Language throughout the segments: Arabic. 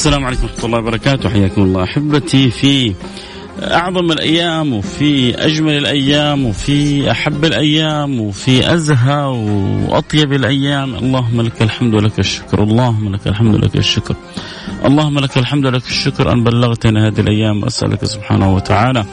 السلام عليكم ورحمة الله وبركاته. حياكم الله أحبتي في أعظم الأيام وفي أجمل الأيام وفي أحب الأيام وفي أزهى وأطيب الأيام. اللهم لك الحمد ولك الشكر اللهم لك الحمد ولك الشكر اللهم لك الحمد ولك الشكر. أن بلغتنا هذه الأيام أسألك سبحانه وتعالى.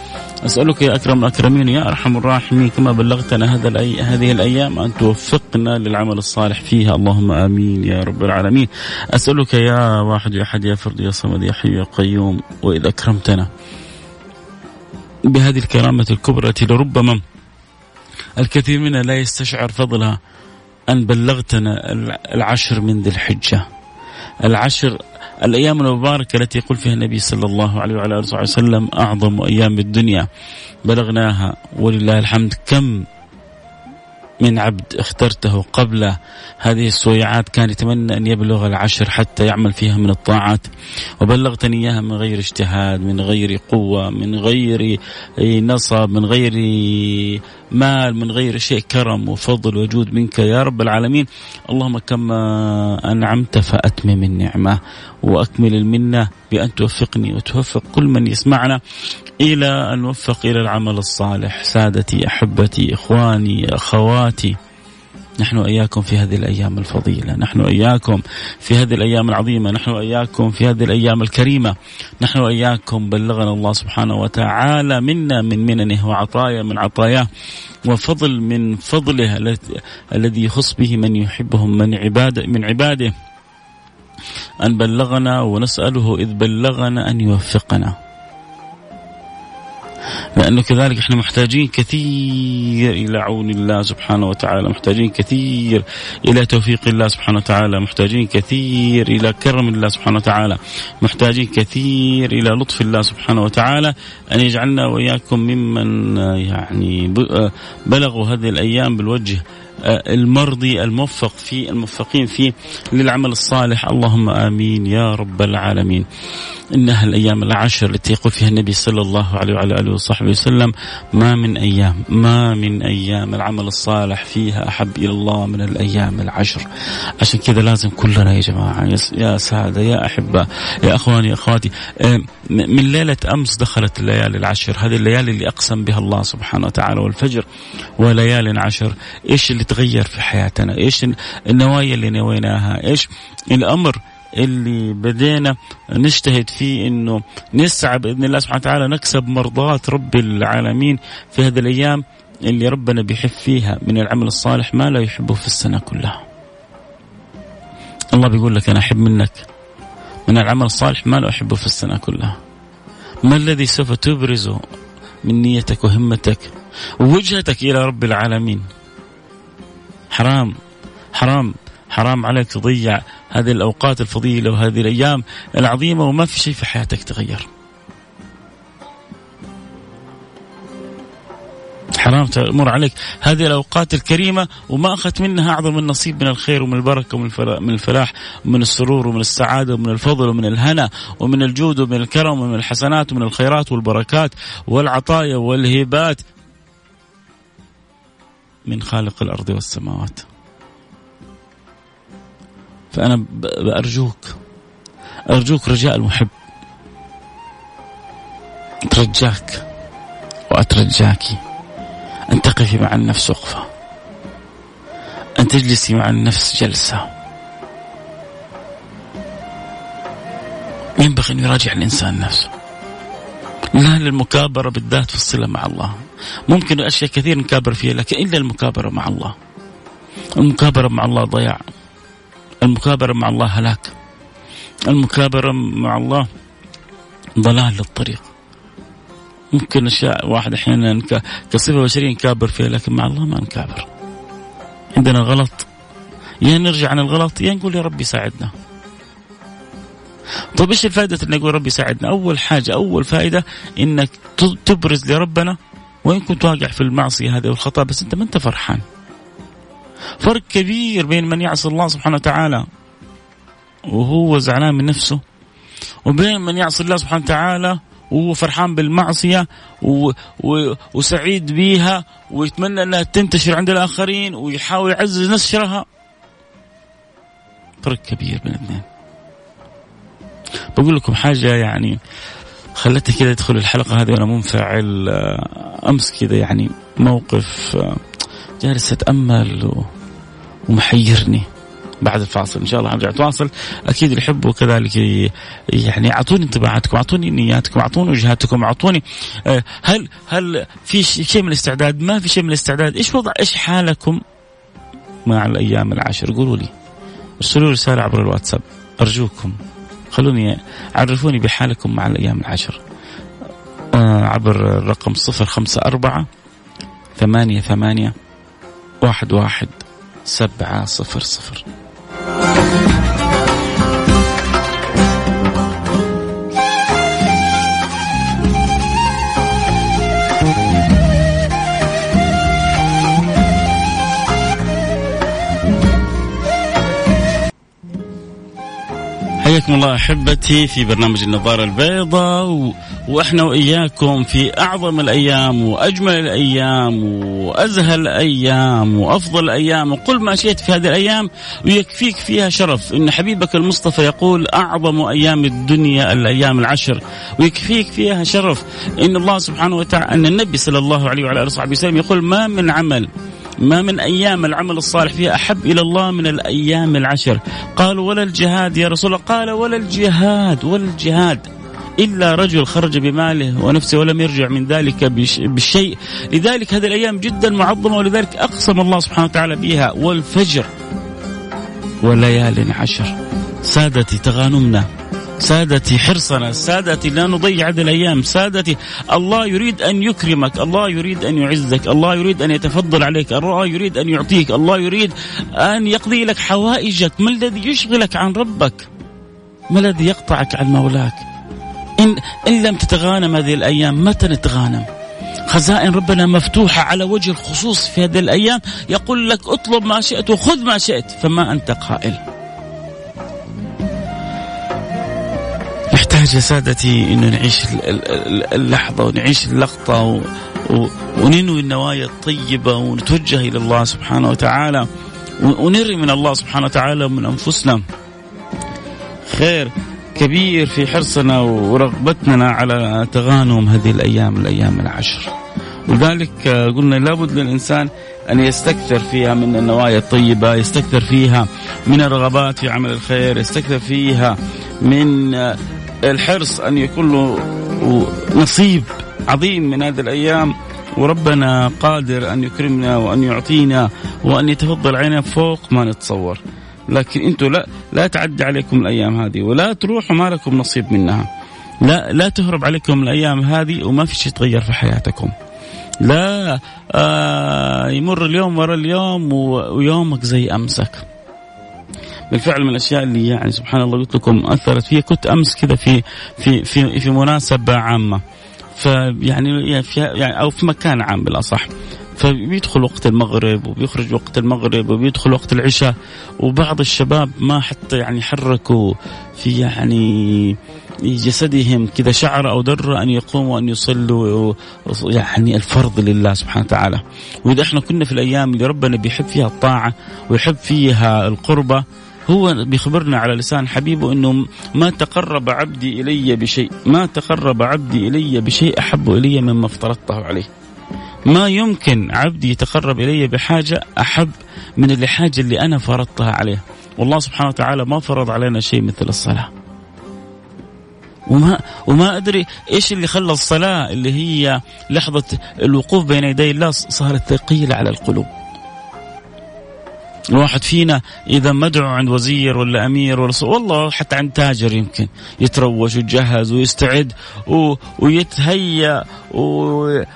أسألك يا أكرم الأكرمين يا أرحم الراحمين كما بلغتنا هذا الأي... هذه الأيام أن توفقنا للعمل الصالح فيها. اللهم آمين يا رب العالمين. أسألك يا واحد يا أحد يا فرد يا صمد يا حي يا قيوم. وإذا أكرمتنا بهذه الكرامة الكبرى التي لربما الكثير منا لا يستشعر فضلها أن بلغتنا العشر من ذي الحجة. العشر الأيام المباركة التي يقول فيها النبي صلى الله عليه وعلى آله وسلم أعظم أيام الدنيا. بلغناها ولله الحمد. كم من عبد اخترته قبل هذه السويعات كان يتمنى أن يبلغ العشر حتى يعمل فيها من الطاعات. وبلغتني إياها من غير اجتهاد من غير قوة من غير نصب من غير مال من غير شيء كرم وفضل وجود منك يا رب العالمين. اللهم كما أنعمت فأتمم النعمة وأكمل المنة بأن توفقني وتوفق كل من يسمعنا. إلى أن نوفق إلى العمل الصالح. سادتي أحبتي إخواني أخواتي. نحن اياكم في هذه الأيام الفضيلة، نحن اياكم في هذه الأيام العظيمة، نحن اياكم في هذه الأيام الكريمة، نحن اياكم بلغنا الله سبحانه وتعالى منا من مننه وعطايا من عطاياه. وفضل من فضله الذي يخص به من يحبهم من عباده من عباده. أن بلغنا ونسأله إذ بلغنا أن يوفقنا. لأنه كذلك إحنا محتاجين كثير إلى عون الله سبحانه وتعالى محتاجين كثير إلى توفيق الله سبحانه وتعالى محتاجين كثير إلى كرم الله سبحانه وتعالى محتاجين كثير إلى لطف الله سبحانه وتعالى أن يجعلنا وإياكم ممن يعني بلغوا هذه الأيام بالوجه المرضي الموفق في الموفقين فيه للعمل الصالح اللهم آمين يا رب العالمين. إنها الأيام العشر التي يقول فيها النبي صلى الله عليه وعلى آله وصحبه وسلم ما من أيام ما من أيام العمل الصالح فيها أحب إلى الله من الأيام العشر. عشان كذا لازم كلنا يا جماعة يا سادة يا احباء يا إخواني يا إخواتي من ليلة أمس دخلت الليالي العشر هذه الليالي اللي أقسم بها الله سبحانه وتعالى والفجر وليال عشر إيش اللي تغير في حياتنا إيش النوايا اللي نويناها إيش الأمر اللي بدينا نجتهد فيه إنه نسعى بإذن الله سبحانه وتعالى نكسب مرضات رب العالمين في هذه الأيام اللي ربنا بيحب فيها من العمل الصالح ما لا يحبه في السنة كلها. الله بيقول لك أنا أحب منك من العمل الصالح ما لا أحبه في السنة كلها. ما الذي سوف تبرزه من نيتك وهمتك ووجهتك إلى رب العالمين؟ حرام حرام حرام عليك تضيع هذه الأوقات الفضيلة وهذه الأيام العظيمة وما في شيء في حياتك تغير. حرام تمر عليك هذه الأوقات الكريمة وما أخذت منها أعظم النصيب من الخير ومن البركة ومن من الفلاح ومن السرور ومن السعادة ومن الفضل ومن الهنا ومن الجود ومن الكرم ومن الحسنات ومن الخيرات والبركات والعطايا والهبات من خالق الأرض والسماوات. فأنا بأرجوك أرجوك رجاء المحب. أترجاك وأترجاك. أن تقفي مع النفس وقفة. أن تجلسي مع النفس جلسة. ينبغي أن يراجع الإنسان نفسه. لا للمكابرة بالذات في الصلة مع الله. ممكن أشياء كثير نكابر فيها لكن إلا المكابرة مع الله. المكابرة مع الله ضياع. المكابرة مع الله هلاك. المكابرة مع الله ضلال للطريق. ممكن أشياء واحد أحيانا كصفة بشرية نكابر فيها لكن مع الله ما نكابر. عندنا غلط. يا نرجع عن الغلط يا نقول يا ربي ساعدنا. طيب إيش الفائدة اني أقول ربي ساعدنا؟ أول حاجة أول فائدة إنك تبرز لربنا وإن كنت واقع في المعصية هذه والخطأ بس أنت ما أنت فرحان. فرق كبير بين من يعصي الله سبحانه وتعالى وهو زعلان من نفسه وبين من يعصي الله سبحانه وتعالى وهو فرحان بالمعصية و... و... وسعيد بيها ويتمنى أنها تنتشر عند الآخرين ويحاول يعزز نشرها. فرق كبير بين الاثنين. بقول لكم حاجة يعني خلتني كذا أدخل الحلقة هذه وأنا منفعل آه، أمس كذا يعني موقف آه، جالس أتأمل و... ومحيرني بعد الفاصل. إن شاء الله ارجع اتواصل أكيد اللي يحبوا كذلك يعني أعطوني انطباعاتكم أعطوني نياتكم أعطوني وجهاتكم أعطوني آه، هل هل في شيء من الاستعداد؟ ما في شيء من الاستعداد. إيش وضع إيش حالكم مع الأيام العشر قولوا لي. ارسلوا رسالة عبر الواتساب. أرجوكم. خلوني عرفوني بحالكم مع الأيام العشر آه، عبر الرقم صفر خمسة أربعة ثمانية ثمانية واحد واحد سبعة صفر صفر. حياكم الله أحبتي في برنامج النظارة البيضاء و... وإحنا وإياكم في أعظم الأيام وأجمل الأيام وازهى الأيام وأفضل الأيام وقل ما شئت في هذه الأيام ويكفيك فيها شرف. إن حبيبك المصطفى يقول أعظم أيام الدنيا الأيام العشر ويكفيك فيها شرف. إن الله سبحانه وتعالى إن النبي صلى الله عليه وعلى آله وصحبه وسلم يقول ما من عمل ما من أيام العمل الصالح فيها أحب إلى الله من الأيام العشر. قالوا ولا الجهاد يا رسول الله. قال ولا الجهاد ولا الجهاد. إلا رجل خرج بماله ونفسه ولم يرجع من ذلك بالشيء لذلك هذه الأيام جدا معظمة ولذلك أقسم الله سبحانه وتعالى بها. والفجر وليال عشر. سادتي تغانمنا. سادتي حرصنا سادتي لا نضيع هذه الأيام سادتي الله يريد أن يكرمك الله يريد أن يعزك الله يريد أن يتفضل عليك الله يريد أن يعطيك الله يريد أن يقضي لك حوائجك ما الذي يشغلك عن ربك؟ ما الذي يقطعك عن مولاك؟ إن, إن لم تتغانم هذه الأيام متى نتغانم؟ خزائن ربنا مفتوحة على وجه الخصوص في هذه الأيام يقول لك اطلب ما شئت وخذ ما شئت فما أنت قائل. نحتاج يا سادتي انه نعيش اللحظة ونعيش اللقطة و... و... وننوي النوايا الطيبة ونتوجه إلى الله سبحانه وتعالى ونري من الله سبحانه وتعالى ومن أنفسنا. خير كبير في حرصنا ورغبتنا على تغانم هذه الأيام الأيام العشر. ولذلك قلنا لابد للإنسان أن يستكثر فيها من النوايا الطيبة، يستكثر فيها من الرغبات في عمل الخير، يستكثر فيها من الحرص أن يكون له نصيب عظيم من هذه الأيام وربنا قادر أن يكرمنا وأن يعطينا وأن يتفضل علينا فوق ما نتصور. لكن أنتم لا لا تعدي عليكم الأيام هذه ولا تروحوا ما لكم نصيب منها. لا لا تهرب عليكم الأيام هذه وما في شيء يتغير في حياتكم. لا آه يمر اليوم ورا اليوم ويومك زي أمسك. بالفعل من الأشياء اللي يعني سبحان الله قلت لكم أثرت فيها. كنت أمس كذا في في في في مناسبة عامة. فيعني في يعني أو في مكان عام بالأصح. فبيدخل وقت المغرب وبيخرج وقت المغرب وبيدخل وقت العشاء. وبعض الشباب ما حتى يعني حركوا في يعني جسدهم كذا شعر أو در أن يقوموا وأن يصلوا يعني الفرض لله سبحانه وتعالى. وإذا إحنا كنا في الأيام اللي ربنا بيحب فيها الطاعة ويحب فيها القربة هو بيخبرنا على لسان حبيبه إنه ما تقرب عبدي إلي بشيء ما تقرب عبدي إلي بشيء أحب إلي مما افترضته عليه. ما يمكن عبدي يتقرب إلي بحاجة أحب من الحاجة اللي أنا فرضتها عليه. والله سبحانه وتعالى ما فرض علينا شيء مثل الصلاة. وما وما أدري إيش اللي خلى الصلاة اللي هي لحظة الوقوف بين يدي الله صارت ثقيلة على القلوب. الواحد فينا إذا مدعو عند وزير ولا أمير ولا والله حتى عند تاجر يمكن يتروج ويتجهز ويستعد و... ويتهيأ و...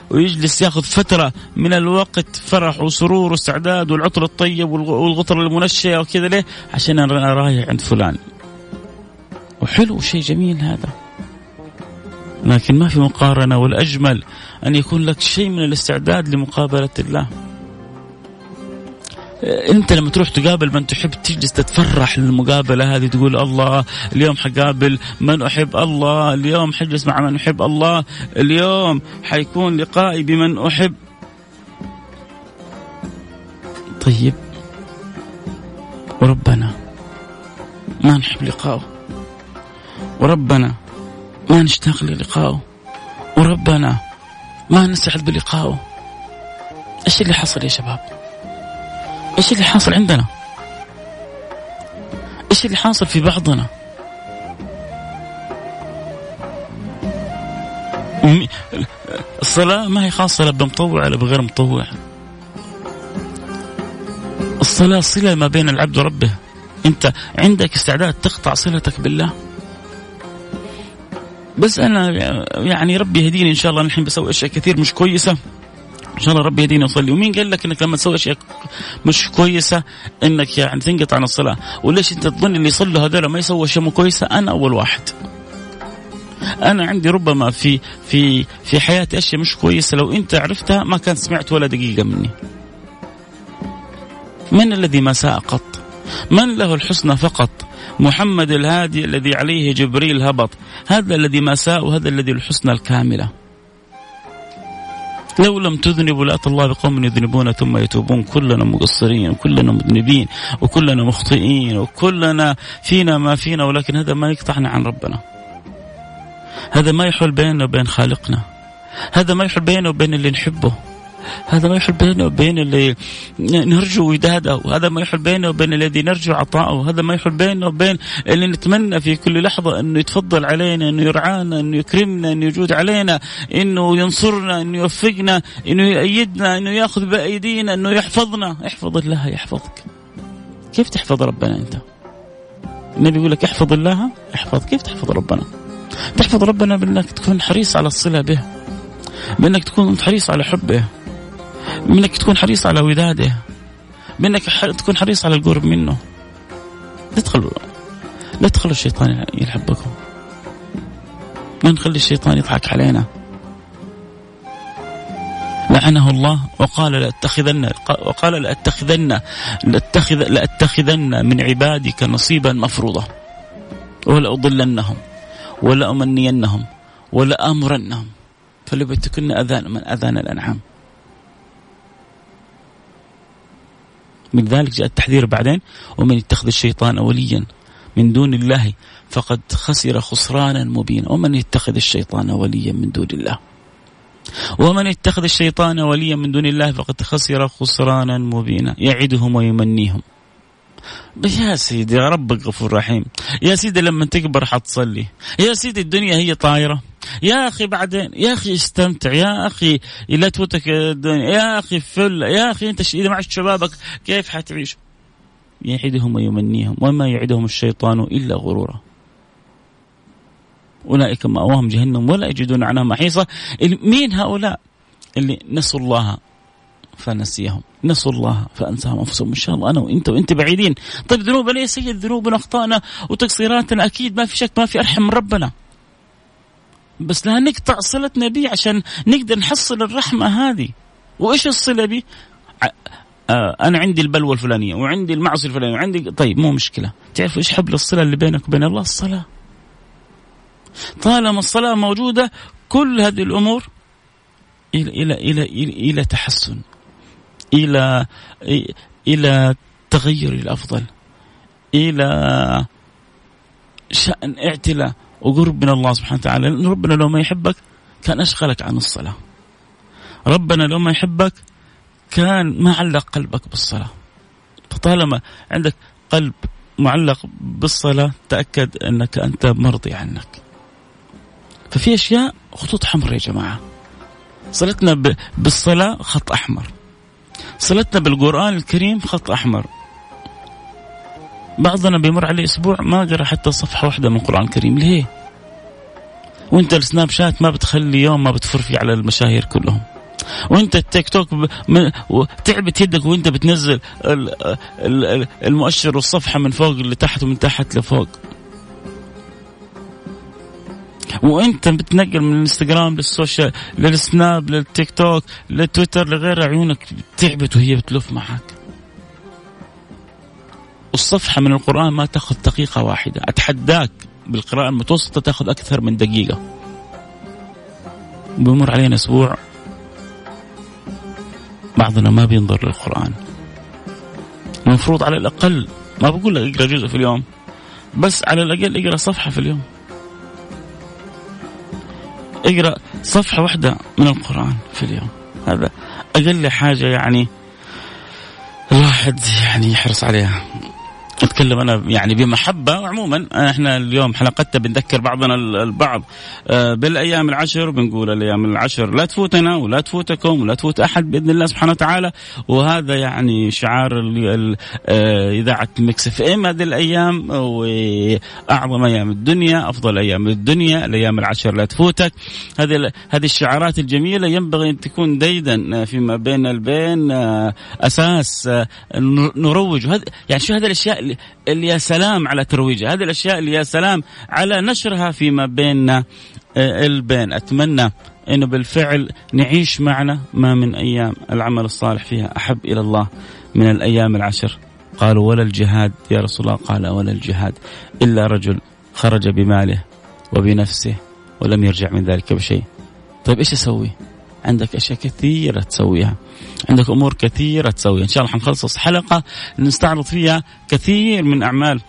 ويجلس ياخذ فترة من الوقت فرح وسرور واستعداد والعطر الطيب والغطر المنشئة وكذا ليه؟ عشان أنا رايح عند فلان. وحلو شيء جميل هذا. لكن ما في مقارنة والأجمل أن يكون لك شيء من الاستعداد لمقابلة الله. انت لما تروح تقابل من تحب تجلس تتفرح للمقابلة هذه تقول الله اليوم حقابل من أحب الله اليوم حجلس مع من أحب الله اليوم حيكون لقائي بمن أحب. طيب. وربنا ما نحب لقائه وربنا ما نشتاق للقائه وربنا ما نسعد بلقائه إيش اللي حصل يا شباب؟ إيش اللي حاصل عندنا؟ إيش اللي حاصل في بعضنا؟ الصلاة ما هي خاصة لا بمطوع ولا بغير مطوع. الصلاة صلة ما بين العبد وربه. أنت عندك استعداد تقطع صلتك بالله؟ بس أنا يعني ربي يهديني إن شاء الله. الحين بسوي أشياء كثير مش كويسة. إن شاء الله ربي يهديني وصلي ومين قال لك إنك لما تسوي أشياء مش كويسة إنك يعني تنقطع عن الصلاة؟ وليش أنت تظن اللي يصلوا هذول ما يسووا أشياء مو كويسة؟ أنا أول واحد. أنا عندي ربما في في في حياتي أشياء مش كويسة. لو أنت عرفتها ما كان سمعت ولا دقيقة مني. من الذي ما ساء قط؟ من له الحسنى فقط؟ محمد الهادي الذي عليه جبريل هبط. هذا الذي ما ساء وهذا الذي الحسنى الكاملة. لو لم تذنبوا لأتى الله بقوم يذنبون ثم يتوبون. كلنا مقصرين وكلنا مذنبين وكلنا مخطئين وكلنا فينا ما فينا ولكن هذا ما يقطعنا عن ربنا. هذا ما يحول بيننا وبين خالقنا. هذا ما يحول بيننا وبين اللي نحبه. هذا ما يحل بينه وبين اللي نرجو وداده وهذا ما يحل بينه وبين الذي نرجو عطاءه وهذا ما يحل بينه وبين اللي نتمنى في كل لحظة أنه يتفضل علينا أنه يرعانا أنه يكرمنا أنه يجود علينا أنه ينصرنا أنه يوفقنا أنه يأيدنا أنه يأخذ بأيدينا أنه يحفظنا. احفظ الله يحفظك. كيف تحفظ ربنا أنت؟ النبي يقول لك احفظ الله احفظ. كيف تحفظ ربنا؟ تحفظ ربنا بأنك تكون حريص على الصلة به بأنك تكون حريص على حبه. منك تكون حريص على وداده منك تكون حريص على القرب منه. لا تدخلوا لا تخلوا الشيطان يلعبكم ما نخلي الشيطان يضحك علينا. لعنه الله وقال لأتخذن وقال لأتخذن لأتخذ لأتخذن من عبادك نصيبا مفروضا. ولأضلنهم ولأمنينهم ولآمرنهم. فلبتكن أذان من أذان الأنعام. من ذلك جاء التحذير بعدين ومن يتخذ الشيطان وليا من دون الله فقد خسر خسرانا مبينا. ومن يتخذ الشيطان وليا من دون الله. ومن يتخذ الشيطان وليا من دون الله فقد خسر خسرانا مبينا. يعدهم ويمنيهم. يا سيدي ربك غفور رحيم يا سيدي لما تكبر حتصلي يا سيدي الدنيا هي طايرة. يا أخي بعدين يا أخي استمتع. يا أخي لا تفوتك الدنيا. يا أخي فل. يا أخي أنت إذا معك شبابك. كيف حتعيش؟ يعدهم ويمنيهم وما يعدهم الشيطان إلا غرورا. أولئك مأواهم جهنم ولا يجدون عنها محيصة. مين هؤلاء؟ اللي نسوا الله. فنسيهم. نسوا الله فأنساهم أنفسهم. إن شاء الله أنا وإنت وإنت بعيدين. طيب ذنوبنا ليس هي ذنوبنا اخطائنا وتقصيراتنا؟ أكيد ما في شك ما في أرحم من ربنا. بس لا نقطع صلتنا به عشان نقدر نحصل الرحمة هذه. وإيش الصلة به آه أنا عندي البلوى الفلانية وعندي المعصية الفلانية وعندي طيب مو مشكلة. تعرف إيش حبل الصلة اللي بينك وبين الله؟ الصلاة. طالما الصلاة موجودة كل هذه الأمور إلى إلى إلى إلى, إلى تحسن. إلى إلى تغير الأفضل إلى شأن اعتلاء وقرب من الله سبحانه وتعالى. لأن ربنا لو ما يحبك كان أشغلك عن الصلاة. ربنا لو ما يحبك كان ما علق قلبك بالصلاة. فطالما عندك قلب معلق بالصلاة تأكد أنك أنت مرضي عنك. ففي أشياء خطوط حمراء يا جماعة. صلتنا بالصلاة خط أحمر. صلتنا بالقرآن الكريم خط أحمر. بعضنا بيمر عليه أسبوع ما قرأ حتى صفحة واحدة من القرآن الكريم. ليه؟ وانت السناب شات ما بتخلي يوم ما بتفر فيه على المشاهير كلهم. وانت التيك توك ب... م... تعبت يدك وانت بتنزل ال... ال... المؤشر والصفحة من فوق لتحت ومن تحت لفوق. وانت بتنقل من الانستغرام للسوشيال للسناب للتيك توك للتويتر لغير عيونك تعبت وهي بتلف معك والصفحة من القرآن ما تأخذ دقيقة واحدة. أتحداك بالقراءة المتوسطة تأخذ أكثر من دقيقة. بيمر علينا أسبوع. بعضنا ما بينظر للقرآن. المفروض على الأقل ما بقول لك أقرأ جزء في اليوم بس على الأقل أقرأ صفحة في اليوم. أقرأ صفحة واحدة من القرآن في اليوم. هذا أقل حاجة يعني الواحد يعني يحرص عليها. أتكلم أنا يعني بمحبة. وعموما إحنا اليوم حلقتنا بنذكر بعضنا البعض. آه، بالأيام العشر بنقول الأيام العشر. لا تفوتنا ولا تفوتكم ولا تفوت أحد بإذن الله سبحانه وتعالى. وهذا يعني شعار آه، إذاعة Mix FM هذه الأيام وأعظم أيام الدنيا أفضل أيام الدنيا الأيام العشر لا تفوتك. هذه هذه الشعارات الجميلة ينبغي أن تكون ديدنا فيما بين البين آه، أساس نروج. يعني شو هذه الأشياء اللي يا سلام على ترويجها. هذه الأشياء اللي يا سلام على نشرها فيما بيننا آه، البين. أتمنى إنه بالفعل نعيش معنا ما من أيام العمل الصالح فيها. أحب إلى الله من الأيام العشر. قالوا ولا الجهاد يا رسول الله. قال ولا الجهاد إلا رجل خرج بماله وبنفسه ولم يرجع من ذلك بشيء. طيب إيش أسوي؟ عندك أشياء كثيرة تسويها. عندك أمور كثيرة تسويها. إن شاء الله حنخصص حلقة نستعرض فيها كثير من أعمال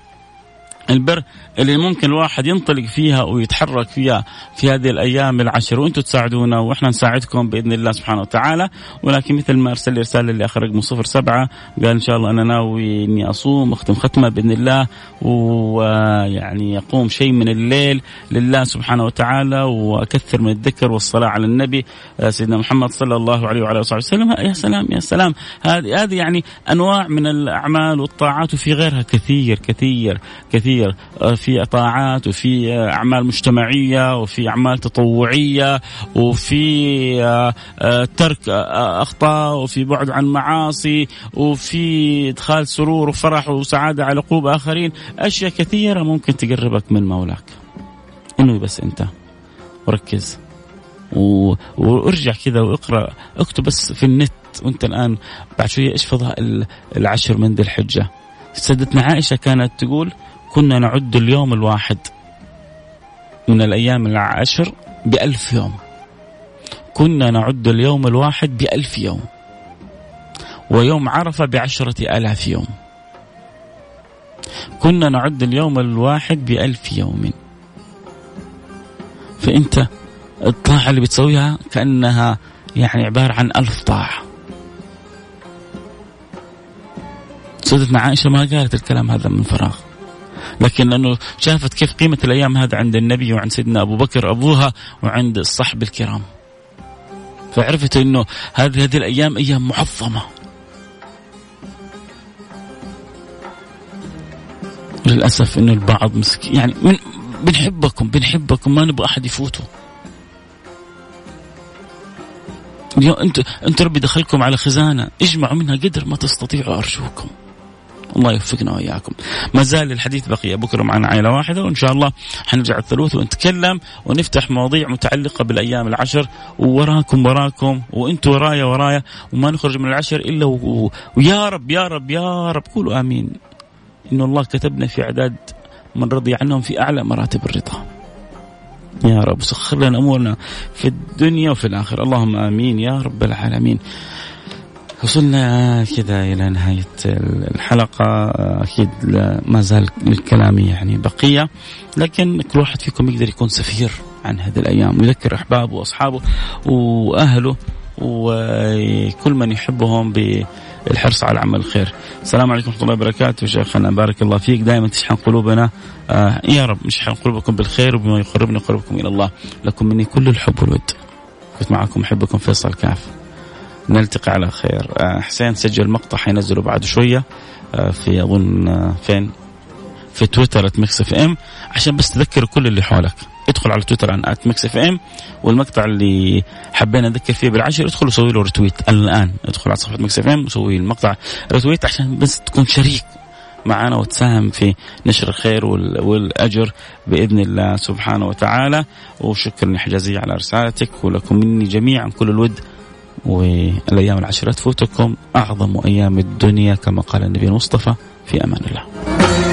البر اللي ممكن الواحد ينطلق فيها ويتحرك فيها في هذه الأيام العشر وأنتم تساعدونا وإحنا نساعدكم بإذن الله سبحانه وتعالى. ولكن مثل ما أرسل لي رسالة اللي اخر رقم 07 قال إن شاء الله أنا ناوي إني أصوم واختم ختمة بإذن الله ويعني يقوم شيء من الليل لله سبحانه وتعالى وأكثر من الذكر والصلاة على النبي آه، سيدنا محمد صلى الله عليه وعلى آله وسلم. يا سلام يا سلام. هذه هذه يعني أنواع من الأعمال والطاعات وفي غيرها كثير كثير كثير. آه، في طاعات وفي أعمال مجتمعية وفي أعمال تطوعية وفي آه، آه، ترك آه، أخطاء وفي بعد عن معاصي وفي إدخال سرور وفرح وسعادة على قلوب آخرين. أشياء كثيرة ممكن تقربك من مولاك. إنه بس أنت. وركز. و... وارجع كذا واقرأ. اكتب بس في النت. وأنت الآن بعد شوية إيش فضائل العشر من ذي الحجة. سيدتنا عائشه كانت تقول كنا نعد اليوم الواحد من الأيام العشر بألف يوم. كنا نعد اليوم الواحد بألف يوم. ويوم عرفة بعشرة آلاف يوم. كنا نعد اليوم الواحد بألف يوم. فأنت الطاعة اللي بتسويها كأنها يعني عبارة عن ألف طاعة. سيدتنا عائشة ما قالت الكلام هذا من فراغ. لكن لأنه شافت كيف قيمة الأيام هذا عند النبي وعند سيدنا أبو بكر أبوها وعند الصحب الكرام. فعرفت إنه هذه هذه الأيام أيام معظمه للأسف إنه البعض مسكين يعني من بنحبكم بنحبكم ما نبغى أحد يفوتوا. اليوم انت أنت ربي دخلكم على خزانة اجمعوا منها قدر ما تستطيعوا أرجوكم. الله يوفقنا وإياكم. ما زال الحديث بقي بكرة معنا عائلة واحدة وإن شاء الله حنرجع الثلوث ونتكلم ونفتح مواضيع متعلقة بالأيام العشر. ووراكم وراكم وأنتم ورايا ورايا وما نخرج من العشر إلا و... ويا رب يا رب يا رب. قولوا آمين. إن الله كتبنا في أعداد من رضي عنهم في أعلى مراتب الرضا. يا رب سخر لنا أمورنا في الدنيا وفي الآخرة. اللهم آمين يا رب العالمين. وصلنا كذا إلى نهاية الحلقة. أكيد ما زال للكلام يعني بقية لكن كل واحد فيكم يقدر يكون سفير عن هذه الأيام ويذكر أحبابه وأصحابه وأهله وكل من يحبهم بالحرص على عمل الخير. السلام عليكم ورحمة الله وبركاته. شيخنا بارك الله فيك. دائما تشحن قلوبنا. آه يا رب نشحن قلوبكم بالخير وبما يقربنا قربكم إلى الله. لكم مني كل الحب والود. كنت معكم أحبكم فيصل كاف. نلتقي على خير. آه، حسين سجل مقطع حينزله بعد شوية آه، في أظن آه، فين؟ في تويتر @Mix FM عشان بس تذكر كل اللي حولك. ادخل على تويتر عن @Mix FM والمقطع اللي حبينا نذكر فيه بالعشر ادخل وسوي له retweet الآن ادخل على صفحة Mix FM وسوي المقطع retweet عشان بس تكون شريك معنا وتساهم في نشر الخير والأجر بإذن الله سبحانه وتعالى. وشكرا حجازية على رسالتك ولكم مني جميعا كل الود. والأيام العشرة تفوتكم أعظم أيام الدنيا كما قال النبي المصطفى. في أمان الله.